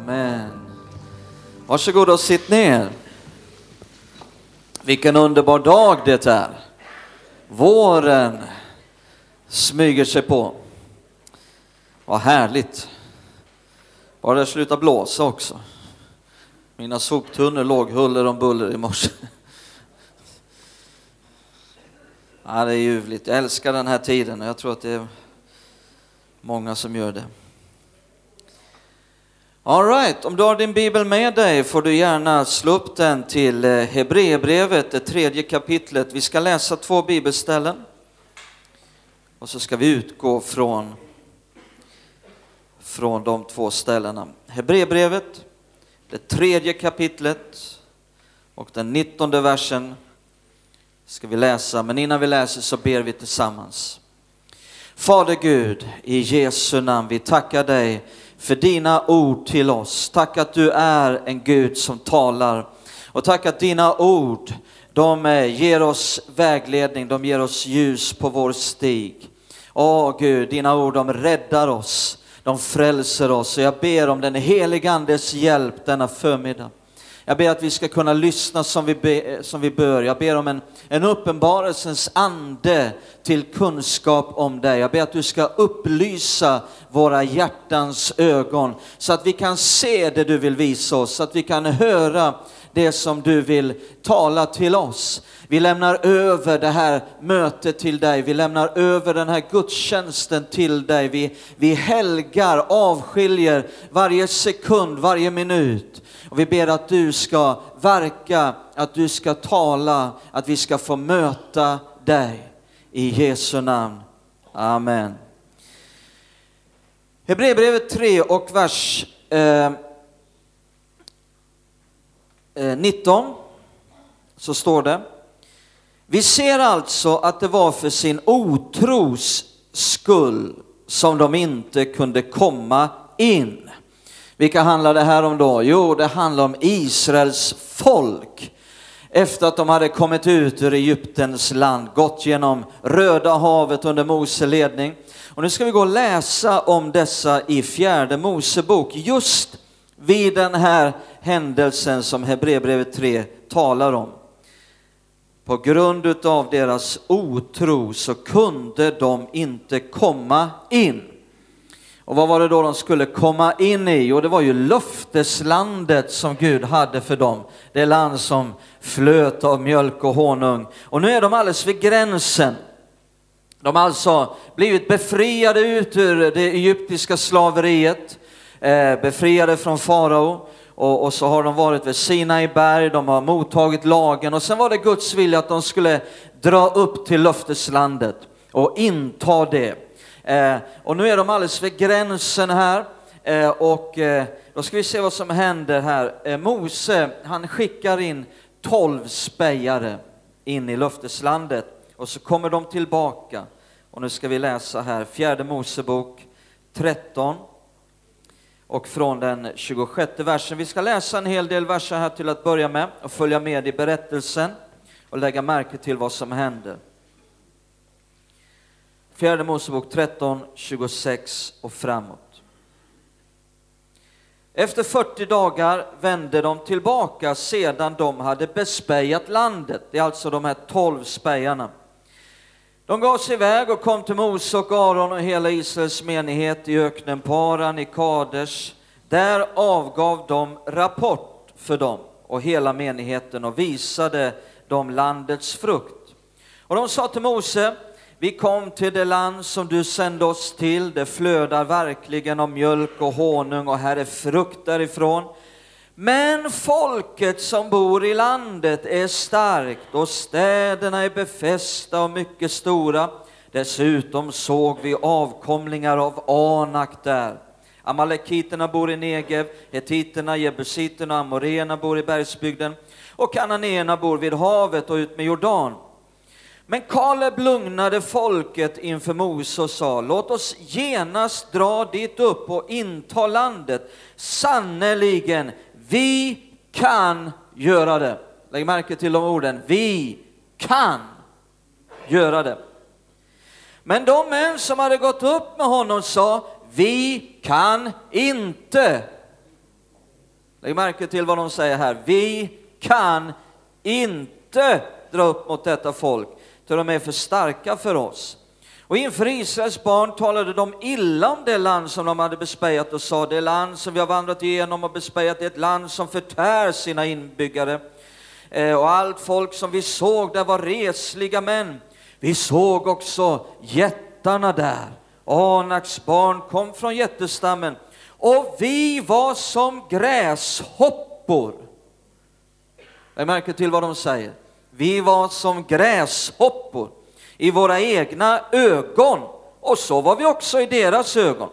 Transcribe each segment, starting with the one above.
Amen. Varsågod och sitt ner. Vilken underbar dag det är. Våren smyger sig på. Vad härligt. Bara det slutar blåsa också. Mina soptunnor låg huller om buller i morse. Ja, det är ljuvligt. Jag älskar den här tiden och jag tror att det är många som gör det. All right, om du har din bibel med dig får du gärna slå upp den till eh, Hebreerbrevet, det tredje kapitlet. Vi ska läsa två bibelställen och så ska vi utgå från, från de två ställena. Hebreerbrevet, det tredje kapitlet och den nittonde versen ska vi läsa, men innan vi läser så ber vi tillsammans. Fader Gud, i Jesu namn, vi tackar dig för dina ord till oss. Tack att du är en Gud som talar. Och tack att dina ord, de eh, ger oss vägledning, de ger oss ljus på vår stig. Åh Gud, dina ord de räddar oss, de frälser oss. Och jag ber om den helige Andes hjälp denna förmiddag. Jag ber att vi ska kunna lyssna som vi, be, som vi bör. Jag ber om en, en uppenbarelsens ande till kunskap om dig. Jag ber att du ska upplysa våra hjärtans ögon så att vi kan se det du vill visa oss, så att vi kan höra det som du vill tala till oss. Vi lämnar över det här mötet till dig, vi lämnar över den här gudstjänsten till dig. Vi, vi helgar, avskiljer varje sekund, varje minut. Och vi ber att du ska verka, att du ska tala, att vi ska få möta dig. I Jesu namn. Amen. Hebreerbrevet 3 och vers eh, eh 19 så står det. Vi ser alltså att det var för sin otros skull som de inte kunde komma in. Vilka handlar det här om då? Jo, det handlar om Israels folk. Efter att de hade kommit ut ur Egyptens land, gått genom Röda havet under Mose ledning. Och nu ska vi gå och läsa om dessa i fjärde Mosebok, just vid den här händelsen som Hebreerbrevet 3 talar om. På grund av deras otro så kunde de inte komma in. Och vad var det då de skulle komma in i? Jo, det var ju löfteslandet som Gud hade för dem. Det land som flöt av mjölk och honung. Och nu är de alldeles vid gränsen. De har alltså blivit befriade ut ur det egyptiska slaveriet, eh, befriade från farao. Och, och, så har de varit vid Sinai berg, de har mottagit lagen och sen var det Guds vilja att de skulle dra upp till löfteslandet och inta det. Eh, och nu är de alldeles vid gränsen här eh, och eh, då ska vi se vad som händer här. Eh, Mose, han skickar in tolv spejare in i löfteslandet och så kommer de tillbaka. Och nu ska vi läsa här, fjärde Mosebok 13 och från den 26 versen. Vi ska läsa en hel del verser här till att börja med och följa med i berättelsen och lägga märke till vad som händer. Fjärde Mosebok 13, 26 och framåt. Efter 40 dagar vände de tillbaka sedan de hade bespejat landet. Det är alltså de här tolv spejarna. De gav sig iväg och kom till Mose och Aron och hela Israels menighet i öknen Paran i Kaders. Där avgav de rapport för dem och hela menigheten och visade dem landets frukt. Och de sa till Mose, vi kom till det land som du sände oss till, det flödar verkligen av mjölk och honung och här är frukt därifrån. Men folket som bor i landet är starkt och städerna är befästa och mycket stora. Dessutom såg vi avkomlingar av Anak där. Amalekiterna bor i Negev, hetiterna, jebusiterna och amoreerna bor i bergsbygden och kananéerna bor vid havet och ut med Jordan. Men Kaleb lugnade folket inför Mose och sa, låt oss genast dra dit upp och inta landet. Sannerligen, vi kan göra det. Lägg märke till de orden, vi kan göra det. Men de män som hade gått upp med honom sa, vi kan inte. Lägg märke till vad de säger här, vi kan inte dra upp mot detta folk, för de är för starka för oss. Och inför Israels barn talade de illa om det land som de hade bespejat och sa, det land som vi har vandrat igenom och bespejat är ett land som förtär sina inbyggare. Eh, och allt folk som vi såg där var resliga män. Vi såg också jättarna där. Anaks barn kom från jättestammen och vi var som gräshoppor. Jag märker till vad de säger. Vi var som gräshoppor i våra egna ögon och så var vi också i deras ögon.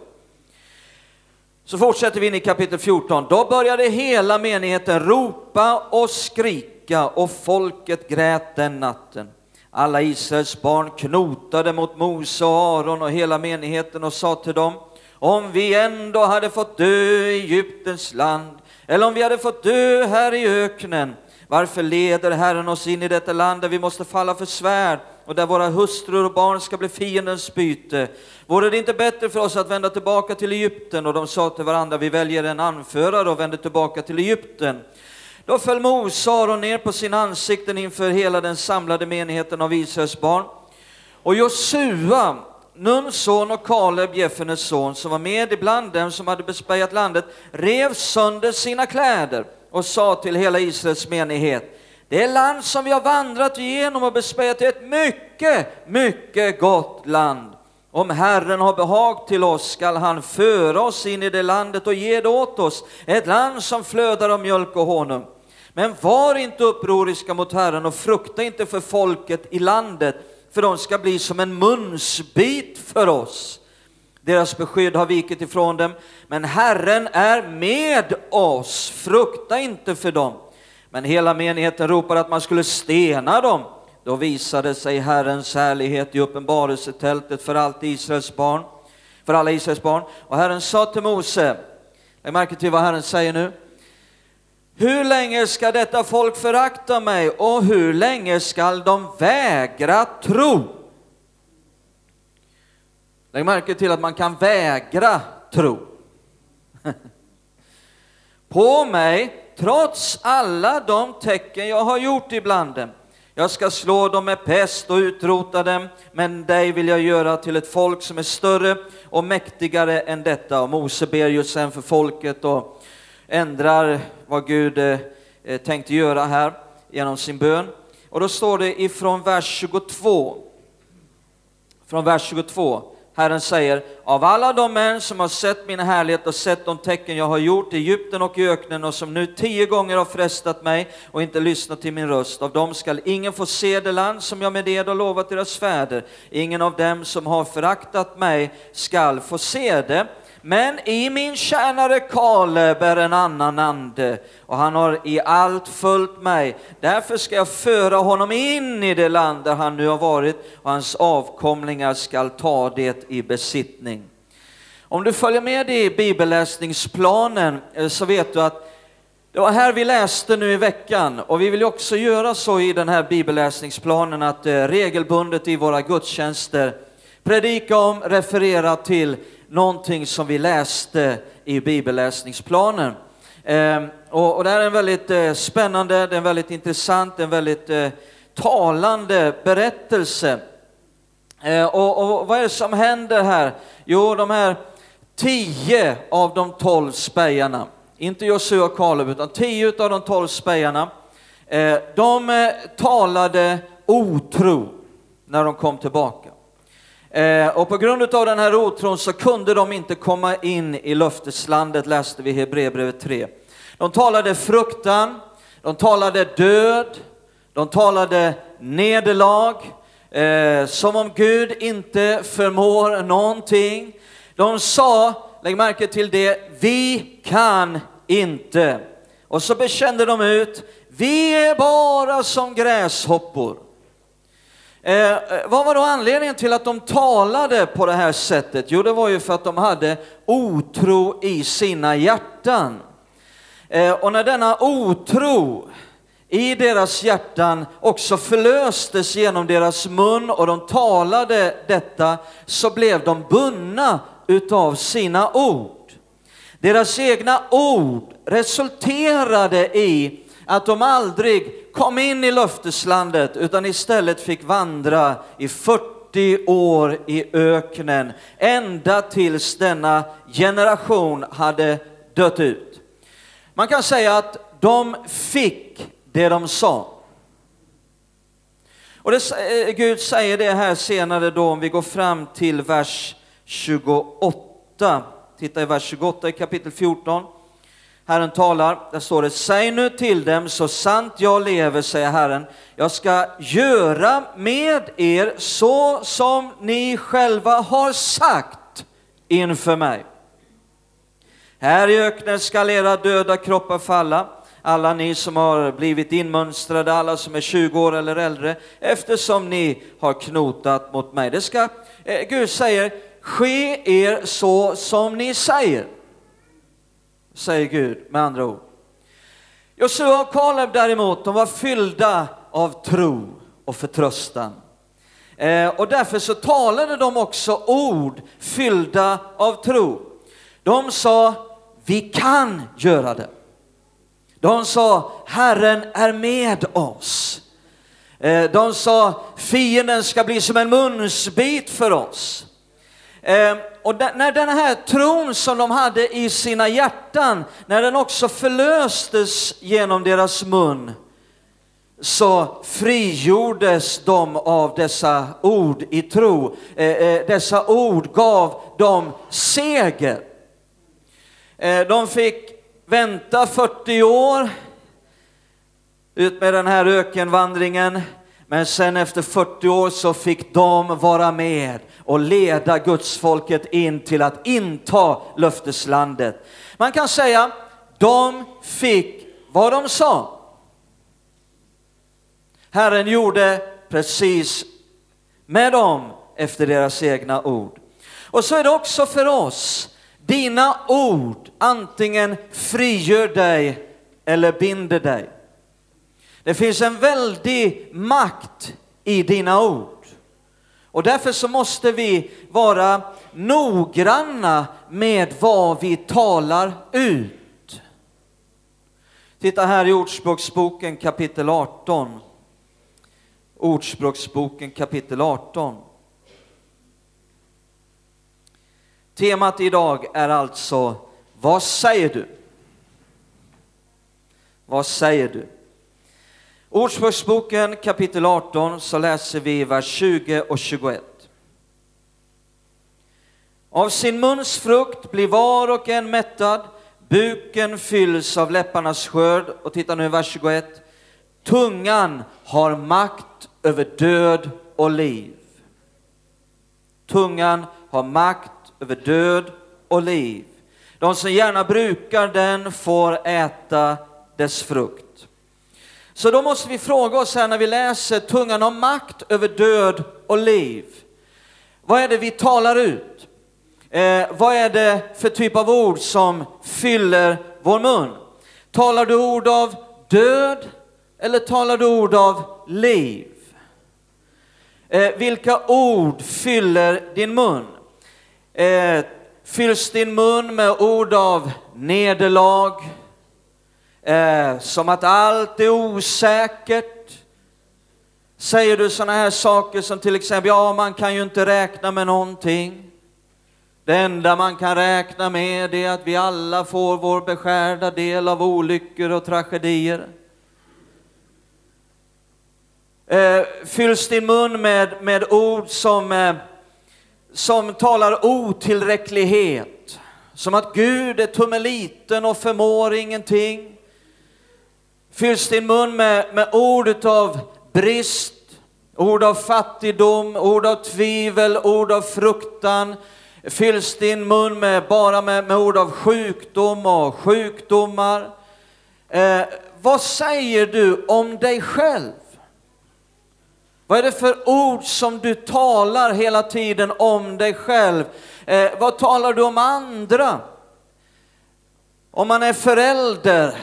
Så fortsätter vi in i kapitel 14. Då började hela menigheten ropa och skrika och folket grät den natten. Alla Israels barn knotade mot Mose och Aron och hela menigheten och sa till dem, om vi ändå hade fått dö i Egyptens land, eller om vi hade fått dö här i öknen, varför leder Herren oss in i detta land där vi måste falla för svärd och där våra hustrur och barn ska bli fiendens byte? Vore det inte bättre för oss att vända tillbaka till Egypten? Och de sa till varandra, vi väljer en anförare och vänder tillbaka till Egypten. Då föll Mose Aron ner på sina ansikten inför hela den samlade menigheten av Israels barn. Och Josua, Nuns son och Kaleb, Jeffenes son, som var med ibland dem som hade bespejat landet, rev sönder sina kläder och sa till hela Israels menighet, det land som vi har vandrat igenom och bespejat är ett mycket, mycket gott land. Om Herren har behag till oss skall han föra oss in i det landet och ge det åt oss, ett land som flödar av mjölk och honung. Men var inte upproriska mot Herren och frukta inte för folket i landet, för de ska bli som en munsbit för oss. Deras beskydd har vikit ifrån dem, men Herren är med oss. Frukta inte för dem. Men hela menigheten ropade att man skulle stena dem. Då visade sig Herrens härlighet i uppenbarelsetältet för allt Israels barn, för alla Israels barn. Och Herren sa till Mose, lägg märke till vad Herren säger nu. Hur länge ska detta folk förakta mig och hur länge skall de vägra tro? Lägg märke till att man kan vägra tro. På mig, trots alla de tecken jag har gjort ibland dem. Jag ska slå dem med pest och utrota dem, men dig vill jag göra till ett folk som är större och mäktigare än detta. Och Mose ber ju sen för folket och ändrar vad Gud eh, eh, tänkte göra här genom sin bön. Och då står det ifrån vers 22, från vers 22, Herren säger, av alla de män som har sett min härlighet och sett de tecken jag har gjort i Egypten och i öknen och som nu tio gånger har frestat mig och inte lyssnat till min röst, av dem skall ingen få se det land som jag med ed har lovat deras fäder. Ingen av dem som har föraktat mig skall få se det. Men i min tjänare Kaleb är en annan ande och han har i allt följt mig. Därför ska jag föra honom in i det land där han nu har varit och hans avkomlingar skall ta det i besittning. Om du följer med i bibelläsningsplanen eh, så vet du att det var här vi läste nu i veckan och vi vill också göra så i den här bibelläsningsplanen att eh, regelbundet i våra gudstjänster predika om, referera till någonting som vi läste i bibelläsningsplanen. Ehm, och, det här är en väldigt eh, spännande, det är en väldigt intressant, en väldigt eh, talande berättelse. Ehm, och, och vad är det som händer här? Jo, de här tio av de tolv spejarna, inte Josua och Kaleb, utan tio av de tolv spejarna, eh, de eh, talade otro när de kom tillbaka. Eh, och på grund av den här otron så kunde de inte komma in i löfteslandet, läste vi i Hebreerbrevet 3. De talade fruktan, de talade död, de talade nederlag, eh, som om Gud inte förmår någonting. De sa, lägg märke till det, vi kan inte. Och så bekände de ut, vi är bara som gräshoppor. Eh, eh, vad var då anledningen till att de talade på det här sättet? Jo, det var ju för att de hade otro i sina hjärtan. Eh, och när denna otro i deras hjärtan också förlöstes genom deras mun och de talade detta, så blev de bundna utav sina ord. Deras egna ord resulterade i att de aldrig kom in i löfteslandet utan istället fick vandra i 40 år i öknen ända tills denna generation hade dött ut. Man kan säga att de fick det de sa. Och det, eh, Gud säger det här senare då om vi går fram till vers 28. Titta i vers 28 i kapitel 14. Herren talar, där står det, säg nu till dem, så sant jag lever, säger Herren, jag ska göra med er så som ni själva har sagt inför mig. Här i öknen skall era döda kroppar falla, alla ni som har blivit inmönstrade, alla som är 20 år eller äldre, eftersom ni har knotat mot mig. Det ska, eh, Gud säger, ske er så som ni säger säger Gud med andra ord. Josua och Kaleb däremot, de var fyllda av tro och förtröstan. Eh, och därför så talade de också ord fyllda av tro. De sa, vi kan göra det. De sa, Herren är med oss. Eh, de sa, fienden ska bli som en munsbit för oss. Eh, och när den här tron som de hade i sina hjärtan, när den också förlöstes genom deras mun, så frigjordes de av dessa ord i tro. Eh, eh, dessa ord gav dem seger. Eh, de fick vänta 40 år ut med den här ökenvandringen. Men sen efter 40 år så fick de vara med och leda gudsfolket in till att inta löfteslandet. Man kan säga, de fick vad de sa. Herren gjorde precis med dem efter deras egna ord. Och så är det också för oss. Dina ord antingen frigör dig eller binder dig. Det finns en väldig makt i dina ord. Och därför så måste vi vara noggranna med vad vi talar ut. Titta här i Ordspråksboken kapitel 18. Ordspråksboken kapitel 18. Temat idag är alltså, vad säger du? Vad säger du? Ordspråksboken kapitel 18 så läser vi vers 20 och 21. Av sin muns frukt blir var och en mättad, buken fylls av läpparnas skörd. Och titta nu vers 21. Tungan har makt över död och liv. Tungan har makt över död och liv. De som gärna brukar den får äta dess frukt. Så då måste vi fråga oss här när vi läser tungan har makt över död och liv. Vad är det vi talar ut? Eh, vad är det för typ av ord som fyller vår mun? Talar du ord av död eller talar du ord av liv? Eh, vilka ord fyller din mun? Eh, fylls din mun med ord av nederlag, eh, som att allt är osäkert. Säger du sådana här saker som till exempel, ja man kan ju inte räkna med någonting. Det enda man kan räkna med är att vi alla får vår beskärda del av olyckor och tragedier. Eh, fylls din mun med, med ord som, eh, som talar otillräcklighet, som att Gud är tummeliten och förmår ingenting fylls din mun med, med ord av brist, ord av fattigdom, ord av tvivel, ord av fruktan. Fylls din mun med, bara med, med ord av sjukdom och sjukdomar? Eh, vad säger du om dig själv? Vad är det för ord som du talar hela tiden om dig själv? Eh, vad talar du om andra? Om man är förälder,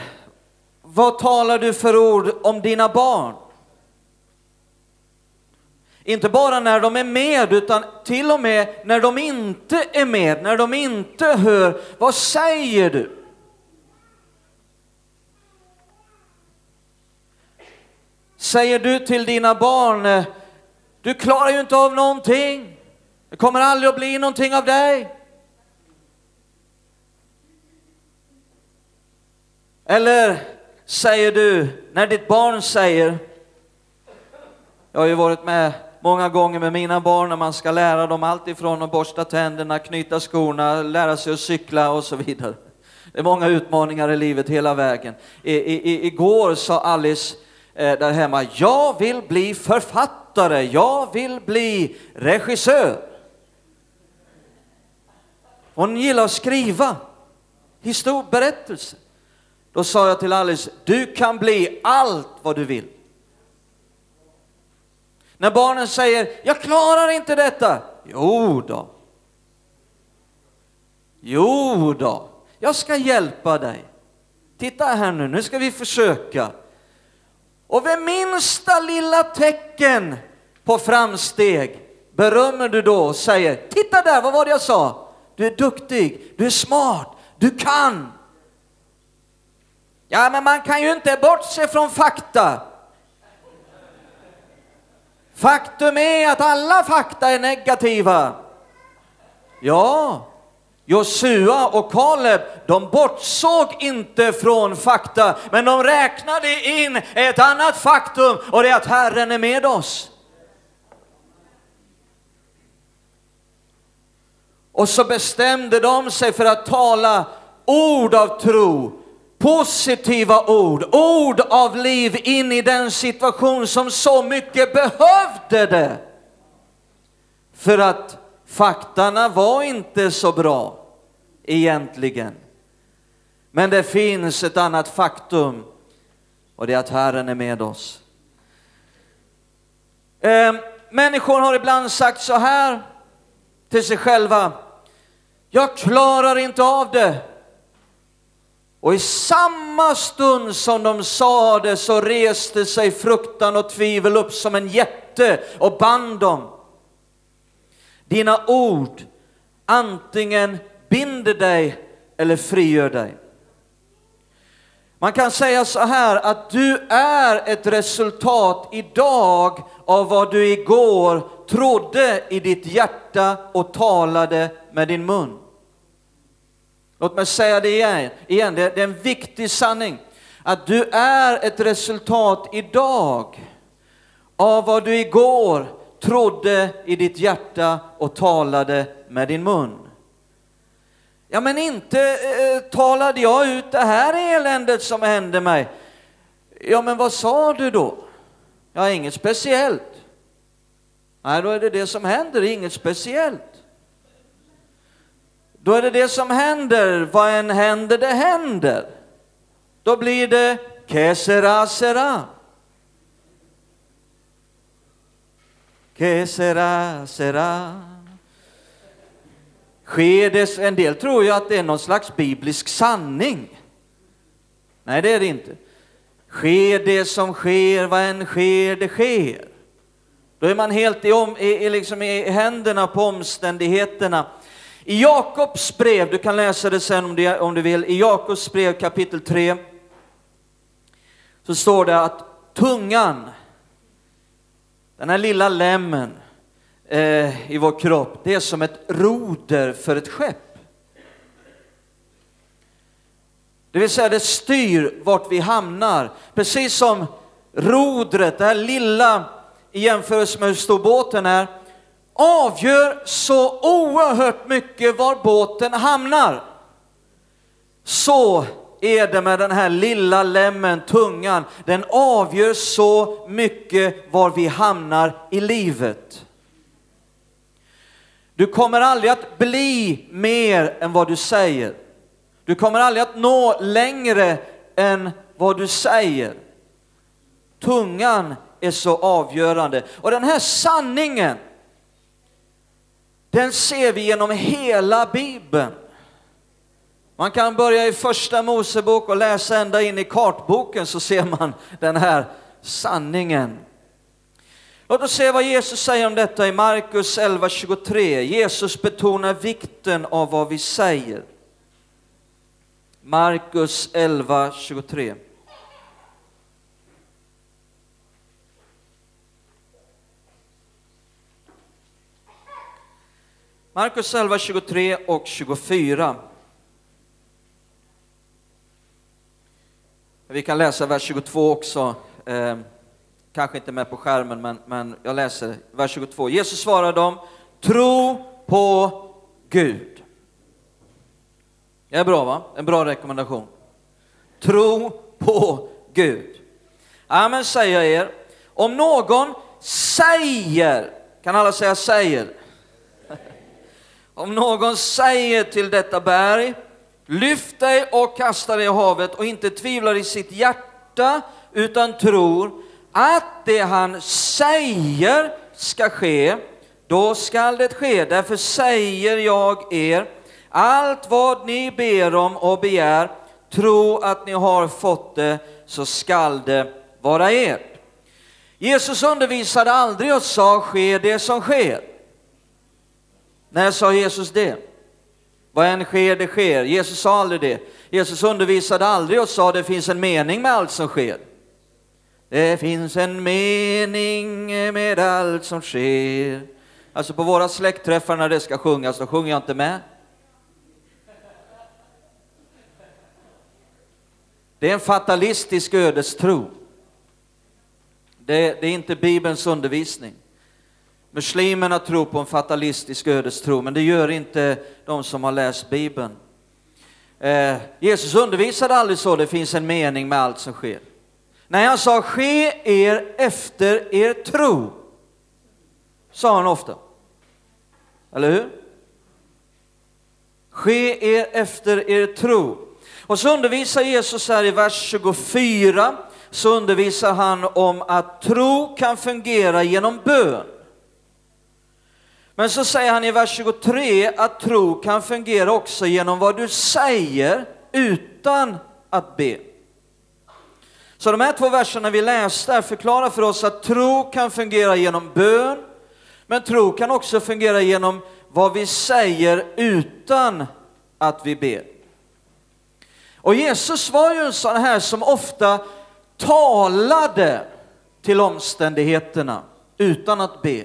vad talar du för ord om dina barn? Inte bara när de är med, utan till och med när de inte är med, när de inte hör. Vad säger du? Säger du till dina barn, eh, du klarar ju inte av någonting. Det kommer aldrig att bli någonting av dig. Eller säger du, när ditt barn säger, jag har ju varit med många gånger med mina barn när man ska lära dem allt ifrån att borsta tänderna, knyta skorna, lära sig att cykla och så vidare. Det är många utmaningar i livet hela vägen. I, i, igår sa Alice eh, där hemma, jag vill bli författare, jag vill bli regissör. Hon gillar att skriva historieberättelser. Då sa jag till Alice, du kan bli allt vad du vill. När barnen säger, jag klarar inte detta. Jo då. Jo då, jag ska hjälpa dig. Titta här nu, nu ska vi försöka. Och vid minsta lilla tecken på framsteg berömmer du då och säger, titta där, vad var det jag sa? Du är duktig, du är smart, du kan. Ja, men man kan ju inte bortse från fakta. Faktum är att alla fakta är negativa. Ja, Josua och Kaleb, de bortsåg inte från fakta, men de räknade in ett annat faktum och det är att Herren är med oss. Och så bestämde de sig för att tala ord av tro positiva ord, ord av liv in i den situation som så mycket behövde det. För att faktarna var inte så bra egentligen. Men det finns ett annat faktum och det är att Herren är med oss. Eh, människor har ibland sagt så här till sig själva. Jag klarar inte av det. Och i samma stund som de sa det så reste sig fruktan och tvivel upp som en jätte och band dem. Dina ord antingen binder dig eller frigör dig. Man kan säga så här att du är ett resultat idag av vad du igår trodde i ditt hjärta och talade med din mun. Låt mig säga det igen, igen. Det är en viktig sanning. Att du är ett resultat idag av vad du igår trodde i ditt hjärta och talade med din mun. Ja, men inte eh, talade jag ut det här eländet som hände mig. Ja, men vad sa du då? Ja, inget speciellt. Nej, då är det det som händer, inget speciellt. Då är det det som händer, vad än händer, det händer. Då blir det kesera sera. Kesera sera. Sker det, en del tror ju att det är någon slags biblisk sanning. Nej, det är det inte. Sker det som sker, vad än sker, det sker. Då är man helt i, om, i, i, liksom i händerna på omständigheterna. I Jakobs brev, du kan läsa det sen om du, om du vill, i Jakobs brev kapitel 3 så står det att tungan, den här lilla lämmen eh, i vår kropp, det är som ett roder för ett skepp. Det vill säga det styr vart vi hamnar, precis som rodret, det här lilla i jämförelse med hur stor båten är, avgör så oerhört mycket var båten hamnar. Så är det med den här lilla lämmen, tungan. Den avgör så mycket var vi hamnar i livet. Du kommer aldrig att bli mer än vad du säger. Du kommer aldrig att nå längre än vad du säger. Tungan är så avgörande. Och den här sanningen, den ser vi genom hela Bibeln. Man kan börja i första Mosebok och läsa ända in i kartboken så ser man den här sanningen. Låt oss se vad Jesus säger om detta i Markus 11.23. Jesus betonar vikten av vad vi säger. Markus 11.23. Markus 11, 23 och 24. Vi kan läsa vers 22 också. Eh, kanske inte med på skärmen, men, men jag läser vers 22. Jesus svarade dem, tro på Gud. Det är bra va? En bra rekommendation. Tro på Gud. Amen säger jag er, om någon säger, kan alla säga säger? Om någon säger till detta berg, lyft dig och kasta dig i havet och inte tvivlar i sitt hjärta utan tror att det han säger ska ske, då skall det ske. Därför säger jag er, allt vad ni ber om och begär, tro att ni har fått det, så skall det vara ert. Jesus undervisade aldrig och sa, ske det som sker. När sa Jesus det? Vad än sker, det sker. Jesus sa aldrig det. Jesus undervisade aldrig och sa, det finns en mening med allt som sker. Det finns en mening med allt som sker. Alltså på våra släktträffar när det ska sjungas, då sjunger jag inte med. Det är en fatalistisk ödestro. Det, det är inte Bibelns undervisning. Muslimerna tror på en fatalistisk ödestro, men det gör inte de som har läst Bibeln. Eh, Jesus undervisade aldrig så, det finns en mening med allt som sker. När han sa ske er efter er tro, sa han ofta. Eller hur? Ske er efter er tro. Och så undervisar Jesus här i vers 24, så undervisar han om att tro kan fungera genom bön. Men så säger han i vers 23 att tro kan fungera också genom vad du säger utan att be. Så de här två verserna vi läste förklarar för oss att tro kan fungera genom bön, men tro kan också fungera genom vad vi säger utan att vi ber. Och Jesus var ju en sån här som ofta talade till omständigheterna utan att be.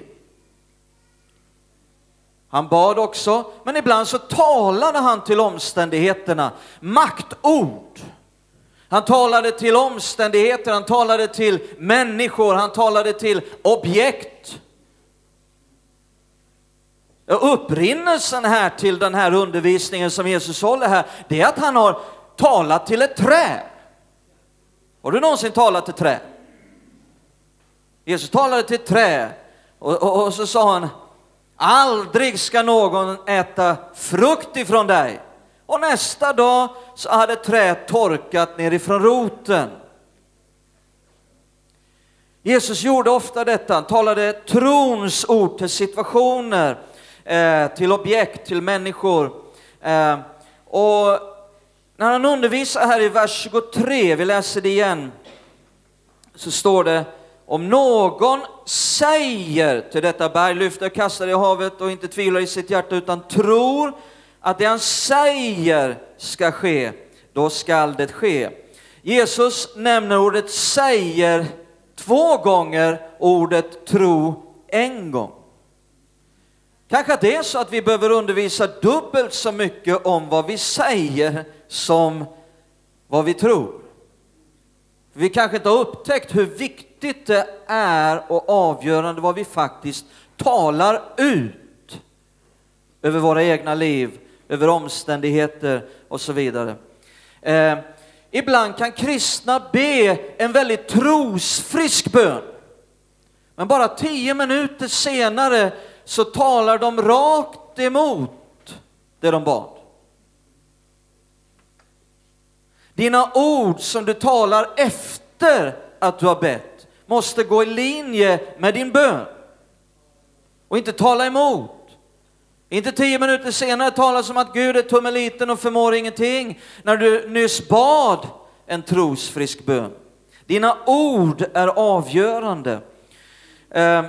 Han bad också, men ibland så talade han till omständigheterna, maktord. Han talade till omständigheter, han talade till människor, han talade till objekt. Upprinnelsen här till den här undervisningen som Jesus håller här, det är att han har talat till ett träd. Har du någonsin talat till trä? Jesus talade till trä och, och, och så sa han, aldrig ska någon äta frukt ifrån dig. Och nästa dag så hade träet torkat nerifrån roten. Jesus gjorde ofta detta, han talade trons ord till situationer, eh, till objekt, till människor. Eh, och när han undervisar här i vers 23, vi läser det igen, så står det om någon säger till detta berg, lyft och kasta det i havet och inte tvivlar i sitt hjärta utan tror att det han säger ska ske, då skall det ske. Jesus nämner ordet säger två gånger, ordet tro en gång. Kanske att det är så att vi behöver undervisa dubbelt så mycket om vad vi säger som vad vi tror. Vi kanske inte har upptäckt hur viktigt viktigt det är och avgörande vad vi faktiskt talar ut över våra egna liv, över omständigheter och så vidare. Eh, ibland kan kristna be en väldigt trosfrisk bön. Men bara tio minuter senare så talar de rakt emot det de bad. Dina ord som du talar efter att du har bett måste gå i linje med din bön och inte tala emot. Inte tio minuter senare tala som att Gud är tummeliten och förmår ingenting när du nyss bad en trosfrisk bön. Dina ord är avgörande. Ehm,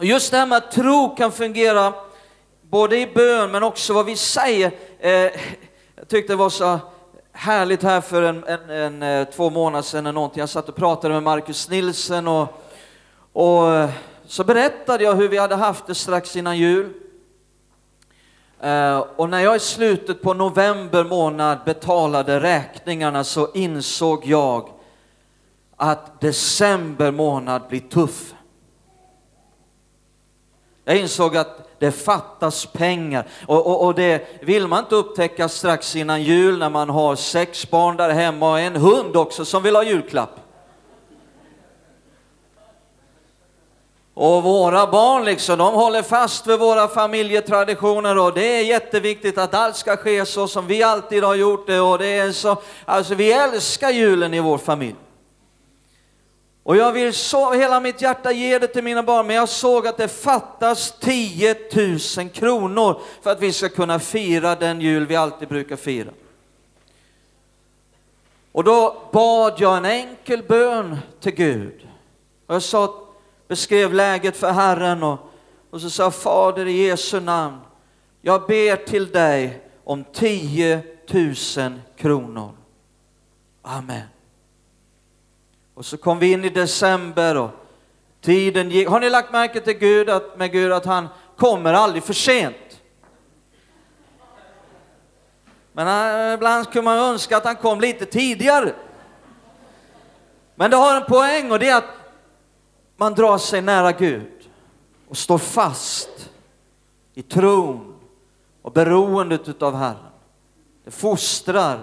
just det här med att tro kan fungera både i bön men också vad vi säger. Eh, jag tyckte det var så härligt här för en, en, en, eh, två månader sedan eller någonting. Jag satt och pratade med Marcus Nilsen och, och eh, så berättade jag hur vi hade haft det strax innan jul. Eh, och när jag i slutet på november månad betalade räkningarna så insåg jag att december månad blir tuff. Jag insåg att det fattas pengar och, och, och, det vill man inte upptäcka strax innan jul när man har sex barn där hemma och en hund också som vill ha julklapp. Och våra barn liksom, de håller fast vid våra familjetraditioner och det är jätteviktigt att allt ska ske så som vi alltid har gjort det och det är så, alltså vi älskar julen i vår familj. Och jag vill så hela mitt hjärta ge det till mina barn, men jag såg att det fattas 10 000 kronor för att vi ska kunna fira den jul vi alltid brukar fira. Och då bad jag en enkel bön till Gud. Och jag sa, beskrev läget för Herren och, och så sa Fader i Jesu namn, jag ber till dig om 10 000 kronor. Amen. Och så kom vi in i december och tiden gick. Har ni lagt märke till Gud att, med Gud att han kommer aldrig för sent? Men eh, ibland kunde man önska att han kom lite tidigare. Men det har en poäng och det är att man drar sig nära Gud och står fast i tron och beroendet av Herren. Det fostrar.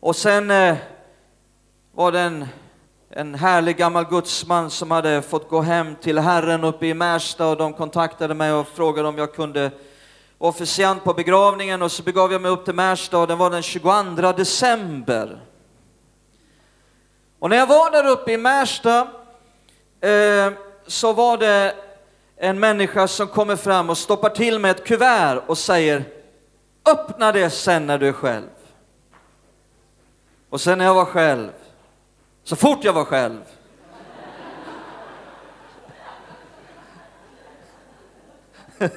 Och sen eh, var det en, en härlig gammal gudsman som hade fått gå hem till Herren uppe i Märsta och de kontaktade mig och frågade om jag kunde vara officiant på begravningen och så begav jag mig upp till Märsta och den var den 22 december. Och när jag var där uppe i Märsta eh, så var det en människa som kommer fram och stoppar till med ett kuvert och säger öppna det sen när du är själv. Och sen när jag var själv så fort jag var själv.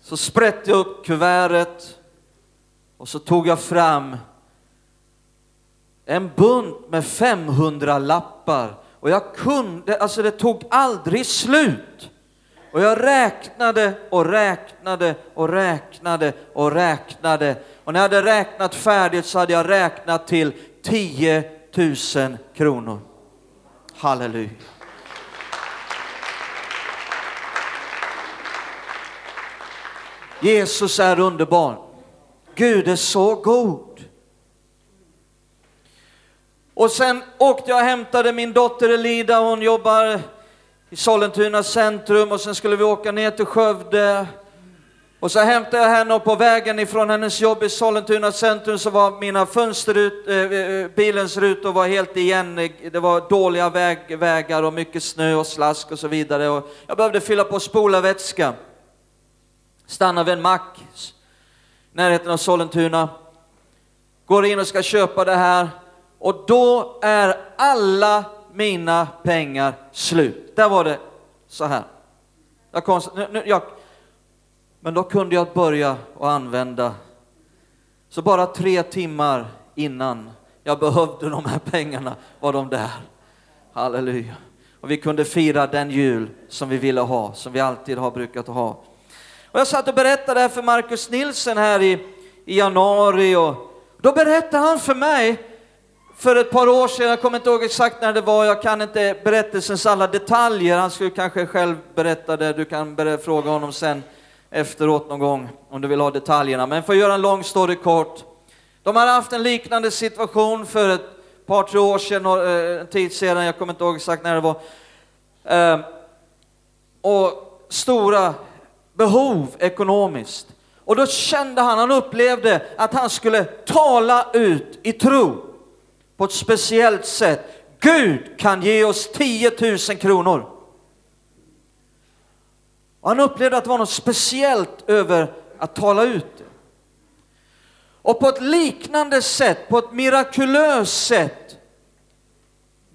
så sprätte jag upp kuvertet och så tog jag fram en bunt med 500 lappar och jag kunde, alltså det tog aldrig slut. Och jag räknade och räknade och räknade och räknade. Och när jag hade räknat färdigt så hade jag räknat till 10 000 kronor. Halleluja. Jesus är underbar. Gud är så god. Och sen åkte jag och hämtade min dotter Elida, hon jobbar i Sollentuna centrum och sen skulle vi åka ner till Skövde och så hämtade jag henne och på vägen ifrån hennes jobb i Sollentuna centrum så var mina fönster ut, eh, eh bilens rutor var helt igen. Det var dåliga väg, vägar och mycket snö och slask och så vidare. Och jag behövde fylla på spolarvätska. Stannar vid en mack närheten av Sollentuna. Går in och ska köpa det här och då är alla mina pengar slut. Där var det så här. Jag, konst, nu, jag men då kunde jag börja och använda. Så bara tre timmar innan jag behövde de här pengarna var de där. Halleluja. Och vi kunde fira den jul som vi ville ha, som vi alltid har brukat ha. Och jag satt och berättade det här för Markus Nilsen här i, i januari och då berättade han för mig för ett par år sedan, jag kommer inte ihåg exakt när det var, jag kan inte berättelsens alla detaljer, han skulle kanske själv berätta det, du kan fråga honom sen efteråt någon gång om du vill ha detaljerna. Men för att göra en lång story kort. De har haft en liknande situation för ett par, tre år sedan, eh, en tid sedan, jag kommer inte ihåg exakt när det var. Ehm, och stora behov ekonomiskt. Och då kände han, han upplevde att han skulle tala ut i tro på ett speciellt sätt. Gud kan ge oss 10 000 kronor. Och han upplevde att det var något speciellt över att tala ut det. Och på ett liknande sätt, på ett mirakulöst sätt,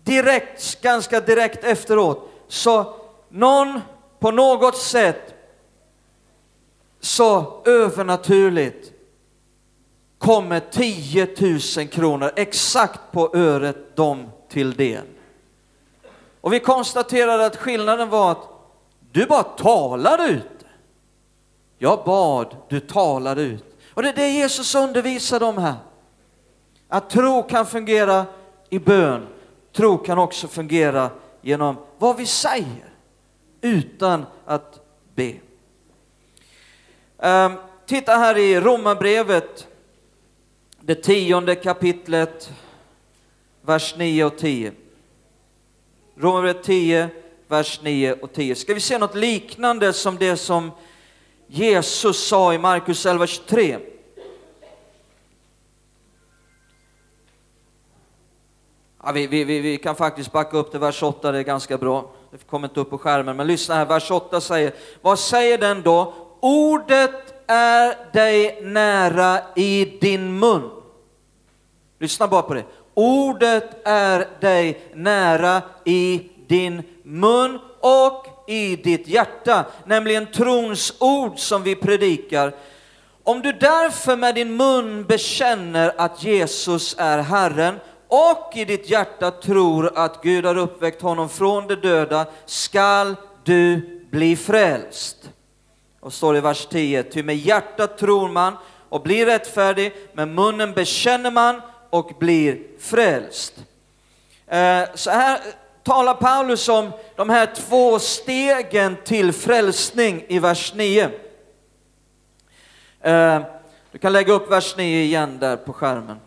direkt, ganska direkt efteråt, så någon på något sätt så övernaturligt kommer 10 000 kronor exakt på öret dem till del. Och vi konstaterade att skillnaden var att du bara talade ut. Jag bad, du talade ut. Och det är det Jesus undervisar dem här. Att tro kan fungera i bön. Tro kan också fungera genom vad vi säger utan att be. Um, titta här i Romarbrevet, det tionde kapitlet, vers 9 och 10. Romarbrevet 10, vers 9 och 10. Ska vi se något liknande som det som Jesus sa i Markus 11.23? Ja, vi, vi, vi, vi, kan faktiskt backa upp till vers 8, det är ganska bra. Det kommer inte upp på skärmen, men lyssna här, vers 8 säger, vad säger den då? Ordet är dig nära i din mun. Lyssna bara på det. Ordet är dig nära i din mun och i ditt hjärta, nämligen trons ord som vi predikar. Om du därför med din mun bekänner att Jesus är Herren och i ditt hjärta tror att Gud har uppväckt honom från de döda, skall du bli frälst. Och står i vers 10, ty med hjärtat tror man och blir rättfärdig, med munnen bekänner man och blir frälst. Eh, så här talar Paulus om de här två stegen till frälsning i vers 9. Eh, du kan lägga upp vers 9 igen där på skärmen.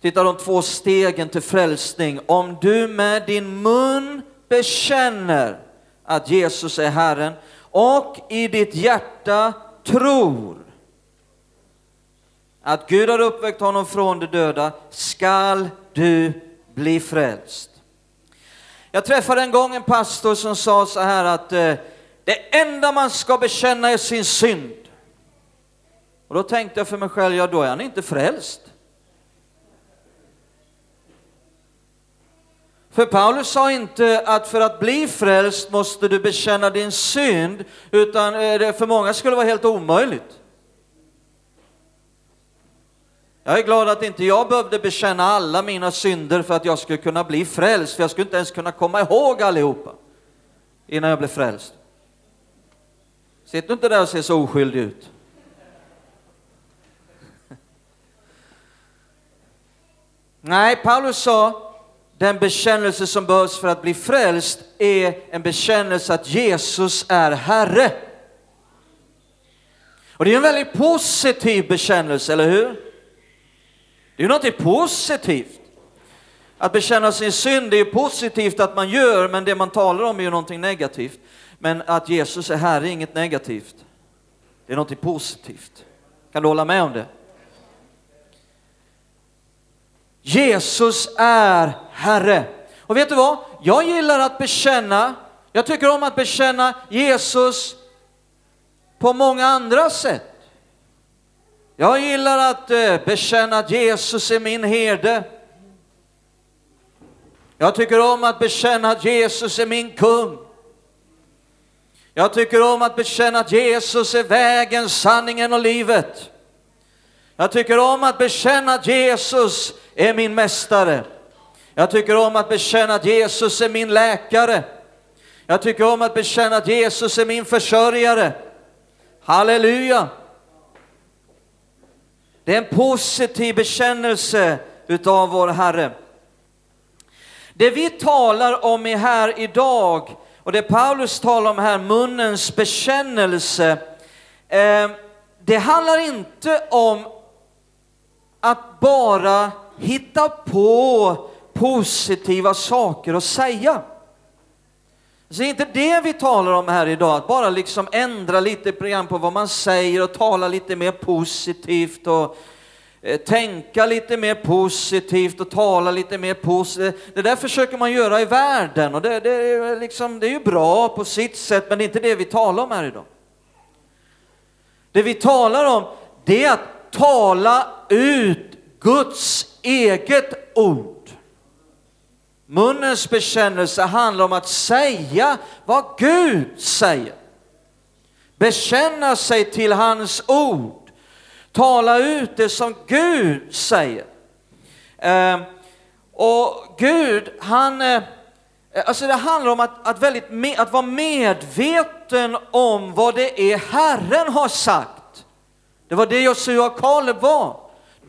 Titta de två stegen till frälsning. Om du med din mun bekänner att Jesus är Herren och i ditt hjärta tror att Gud har uppväckt honom från de döda, skall du bli frälst. Jag träffade en gång en pastor som sa så här att eh, det enda man ska bekänna är sin synd. Och då tänkte jag för mig själv, ja då är han inte frälst. För Paulus sa inte att för att bli frälst måste du bekänna din synd, utan eh, det för många skulle vara helt omöjligt. Jag är glad att inte jag behövde bekänna alla mina synder för att jag skulle kunna bli frälst, för jag skulle inte ens kunna komma ihåg allihopa innan jag blev frälst. Sitt inte där och ser så oskyldig ut. Nej, Paulus sa den bekännelse som behövs för att bli frälst är en bekännelse att Jesus är Herre. Och det är en väldigt positiv bekännelse, eller hur? Det är ju någonting positivt. Att bekänna sin synd, det är positivt att man gör, men det man talar om är ju någonting negativt. Men att Jesus är här är inget negativt. Det är någonting positivt. Kan du hålla med om det? Jesus är Herre. Och vet du vad? Jag gillar att bekänna, jag tycker om att bekänna Jesus på många andra sätt. Jag gillar att eh, bekänna att Jesus är min herde. Jag tycker om att bekänna att Jesus är min kung. Jag tycker om att bekänna att Jesus är vägen, sanningen och livet. Jag tycker om att bekänna att Jesus är min mästare. Jag tycker om att bekänna att Jesus är min läkare. Jag tycker om att bekänna att Jesus är min försörjare. Halleluja! Det är en positiv bekännelse utav vår Herre. Det vi talar om är här idag, och det Paulus talar om här, munnens bekännelse, eh, det handlar inte om att bara hitta på positiva saker att säga. Så det är inte det vi talar om här idag, att bara liksom ändra lite program på vad man säger och tala lite mer positivt och eh, tänka lite mer positivt och tala lite mer positivt. Det där försöker man göra i världen och det, det, är, liksom, det är ju bra på sitt sätt, men det är inte det vi talar om här idag. Det vi talar om, det är att tala ut Guds eget ord. Munnens bekännelse handlar om att säga vad Gud säger. Bekänna sig till hans ord. Tala ut det som Gud säger. Eh, och Gud, han... Eh, alltså det handlar om att, att, väldigt, att vara medveten om vad det är Herren har sagt. Det var det Josua och Kaleb var.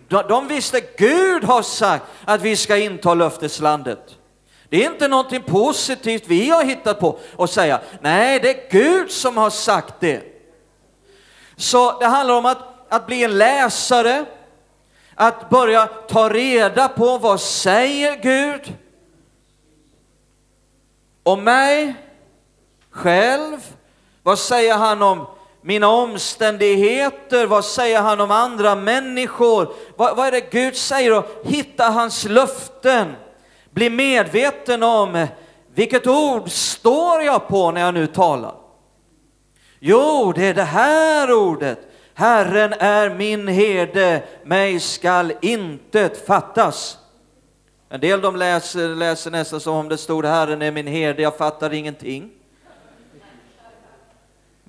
De, de visste Gud har sagt att vi ska inta löfteslandet. Det är inte någonting positivt vi har hittat på och säga, nej det är Gud som har sagt det. Så det handlar om att, att bli en läsare, att börja ta reda på vad säger Gud om mig själv? Vad säger han om mina omständigheter? Vad säger han om andra människor? Vad, vad är det Gud säger? Och hitta hans löften. Bli medveten om vilket ord står jag på när jag nu talar? Jo, det är det här ordet. Herren är min herde, mig skall intet fattas. En del de läser, läser nästan som om det stod Herren är min herde, jag fattar ingenting.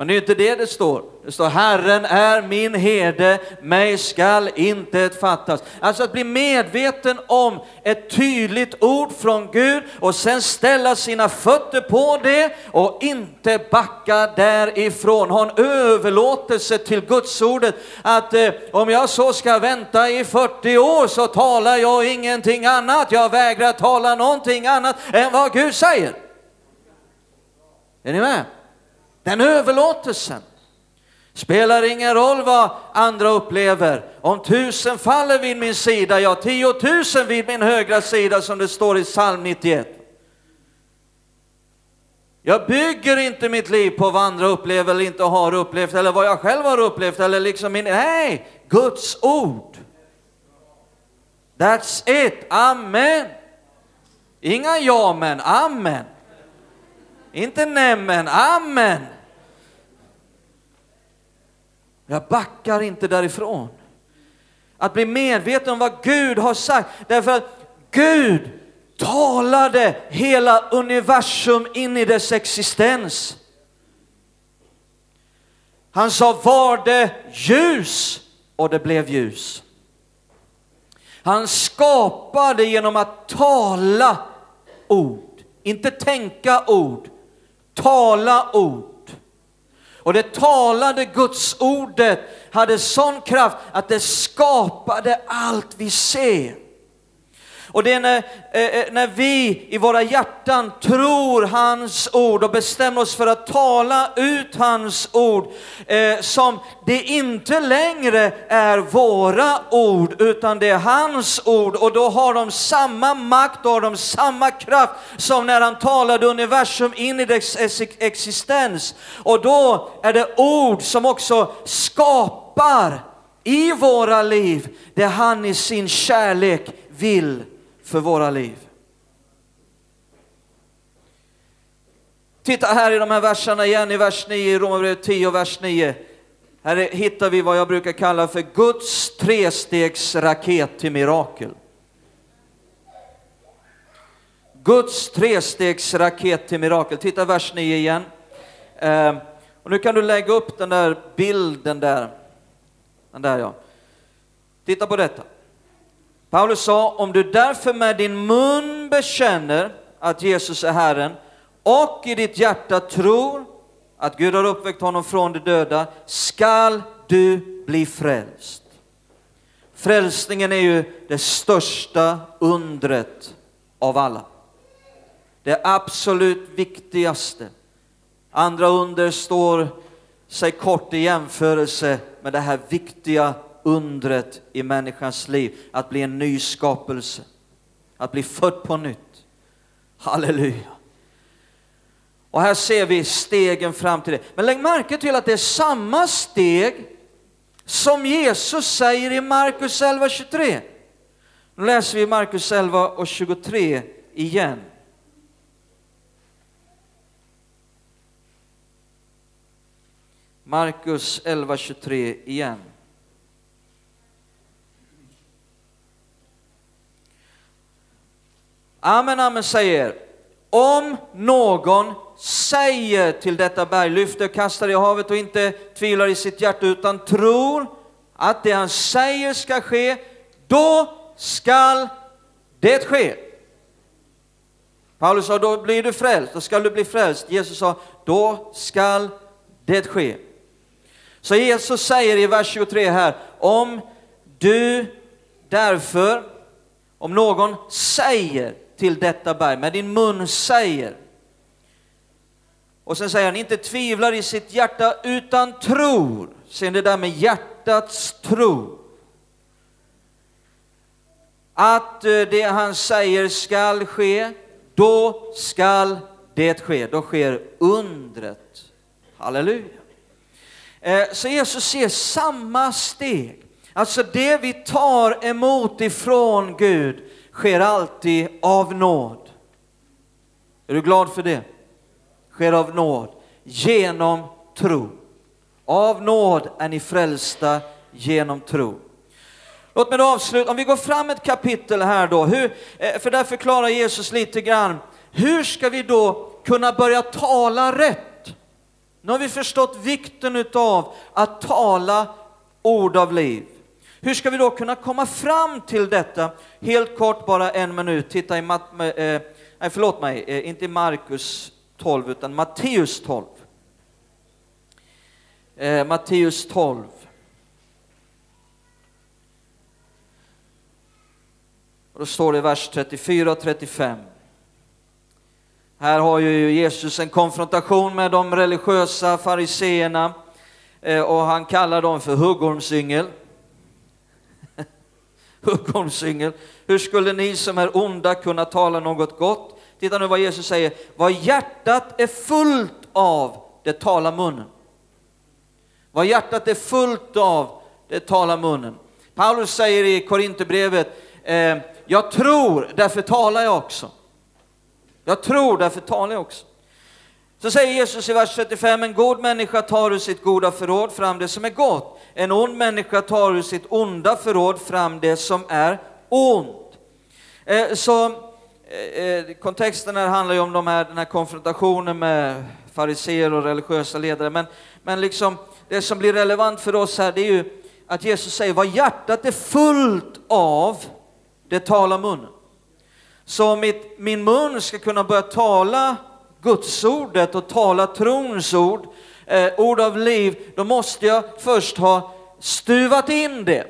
Men det är inte det det står. Det står Herren är min herde, mig skall intet fattas. Alltså att bli medveten om ett tydligt ord från Gud och sen ställa sina fötter på det och inte backa därifrån. Ha en överlåtelse till Guds ordet att eh, om jag så ska vänta i 40 år så talar jag ingenting annat. Jag vägrar tala någonting annat än vad Gud säger. Är ni med? Den överlåtelsen. Spelar ingen roll vad andra upplever. Om tusen faller vid min sida, ja tiotusen vid min högra sida som det står i psalm 91. Jag bygger inte mitt liv på vad andra upplever eller inte har upplevt eller vad jag själv har upplevt eller liksom min, nej, Guds ord. That's it, amen. Inga ja men, amen. Inte nämen, amen. Jag backar inte därifrån. Att bli medveten om vad Gud har sagt, därför att Gud talade hela universum in i dess existens. Han sa var det ljus och det blev ljus. Han skapade genom att tala ord, inte tänka ord, tala ord. Och det talade Guds ordet hade sån kraft att det skapade allt vi ser. Och det är när, eh, eh, när vi i våra hjärtan tror hans ord och bestämmer oss för att tala ut hans ord eh, som det inte längre är våra ord utan det är hans ord och då har de samma makt och har de samma kraft som när han talade universum in i dess existens. Och då är det ord som också skapar i våra liv det han i sin kärlek vill för våra liv. Titta här i de här verserna igen, i vers 9, i Romarbrevet 10 och vers 9. Här hittar vi vad jag brukar kalla för Guds trestegsraket till mirakel. Guds trestegsraket till mirakel. Titta vers 9 igen. Ehm, och nu kan du lägga upp den där bilden där. Den där ja. Titta på detta. Paulus sa, om du därför med din mun bekänner att Jesus är Herren och i ditt hjärta tror att Gud har uppväckt honom från de döda, skall du bli frälst. Frälsningen är ju det största undret av alla. Det absolut viktigaste. Andra under står sig kort i jämförelse med det här viktiga undret i människans liv, att bli en ny skapelse, att bli född på nytt. Halleluja! Och här ser vi stegen fram till det. Men lägg märke till att det är samma steg som Jesus säger i Markus 11.23. Nu läser vi Markus 11 och 23 igen. Markus 11.23 igen. Amen, amen säger om någon säger till detta berg, lyfter, och i havet och inte tvivlar i sitt hjärta utan tror att det han säger ska ske, då skall det ske. Paulus sa, då blir du frälst, då skall du bli frälst. Jesus sa, då skall det ske. Så Jesus säger i vers 23 här, om du därför, om någon säger till detta berg, med din mun säger, och sen säger han, inte tvivlar i sitt hjärta utan tror. Ser ni det där med hjärtats tro. Att eh, det han säger skall ske, då skall det ske. Då sker undret. Halleluja. Eh, så Jesus ser samma steg. Alltså det vi tar emot ifrån Gud sker alltid av nåd. Är du glad för det? Sker av nåd, genom tro. Av nåd är ni frälsta genom tro. Låt mig då avsluta, om vi går fram ett kapitel här då, hur, eh, för där förklarar Jesus lite grann, hur ska vi då kunna börja tala rätt? Nu har vi förstått vikten av att tala ord av liv. Hur ska vi då kunna komma fram till detta? Helt kort, bara en minut. Titta i, Mat eh, nej, förlåt mig, eh, inte i Markus 12, utan Matteus 12. Eh, Matteus 12. Och då står det i vers 34 och 35. Här har ju Jesus en konfrontation med de religiösa fariseerna eh, och han kallar dem för huggormsyngel huggormsyngel. Hur skulle ni som är onda kunna tala något gott? Titta nu vad Jesus säger. Vad hjärtat är fullt av, det talar munnen. Vad hjärtat är fullt av, det talar munnen. Paulus säger i Korinthierbrevet, eh, jag tror, därför talar jag också. Jag tror, därför talar jag också. Så säger Jesus i vers 35, en god människa tar ur sitt goda förråd fram det som är gott. En ond människa tar ur sitt onda förråd fram det som är ont. Eh, så eh, eh kontexten här handlar ju om de här, den här konfrontationen med fariseer och religiösa ledare, men, men liksom det som blir relevant för oss här, det är ju att Jesus säger vad hjärtat är fullt av, det talar munnen. Så mitt, min mun ska kunna börja tala gudsordet och tala trons ord, eh, ord av liv, då måste jag först ha stuvat in det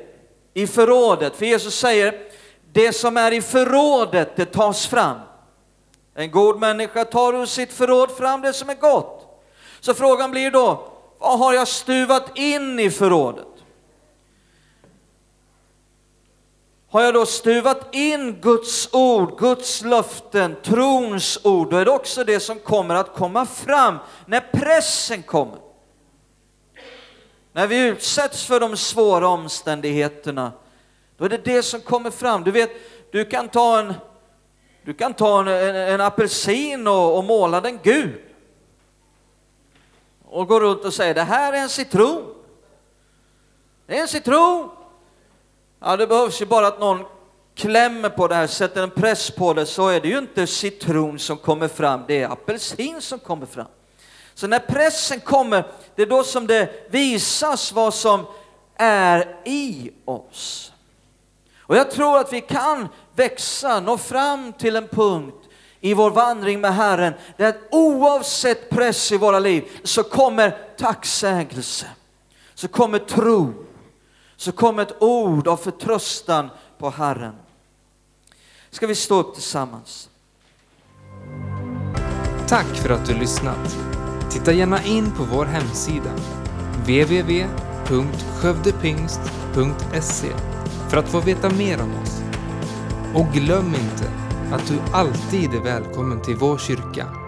i förrådet. För Jesus säger, det som är i förrådet, det tas fram. En god människa tar ur sitt förråd fram det som är gott. Så frågan blir då, vad har jag stuvat in i förrådet? Har jag då stuvat in Guds ord, Guds löften, trons ord, då är det också det som kommer att komma fram när pressen kommer. När vi utsätts för de svåra omständigheterna, då är det det som kommer fram. Du vet, du kan ta en, du kan ta en, en, en apelsin och, och måla den gul. Och gå runt och säga, det här är en citron. Det är en citron. Ja, det behövs ju bara att någon klämmer på det här, sätter en press på det, så är det ju inte citron som kommer fram, det är apelsin som kommer fram. Så när pressen kommer, det är då som det visas vad som är i oss. Och jag tror att vi kan växa, nå fram till en punkt i vår vandring med Herren, där oavsett press i våra liv så kommer tacksägelse, så kommer tro, så kom ett ord av förtröstan på Herren. Ska vi stå upp tillsammans? Tack för att du lyssnat. Titta gärna in på vår hemsida, www.skövdepingst.se för att få veta mer om oss. Och glöm inte att du alltid är välkommen till vår kyrka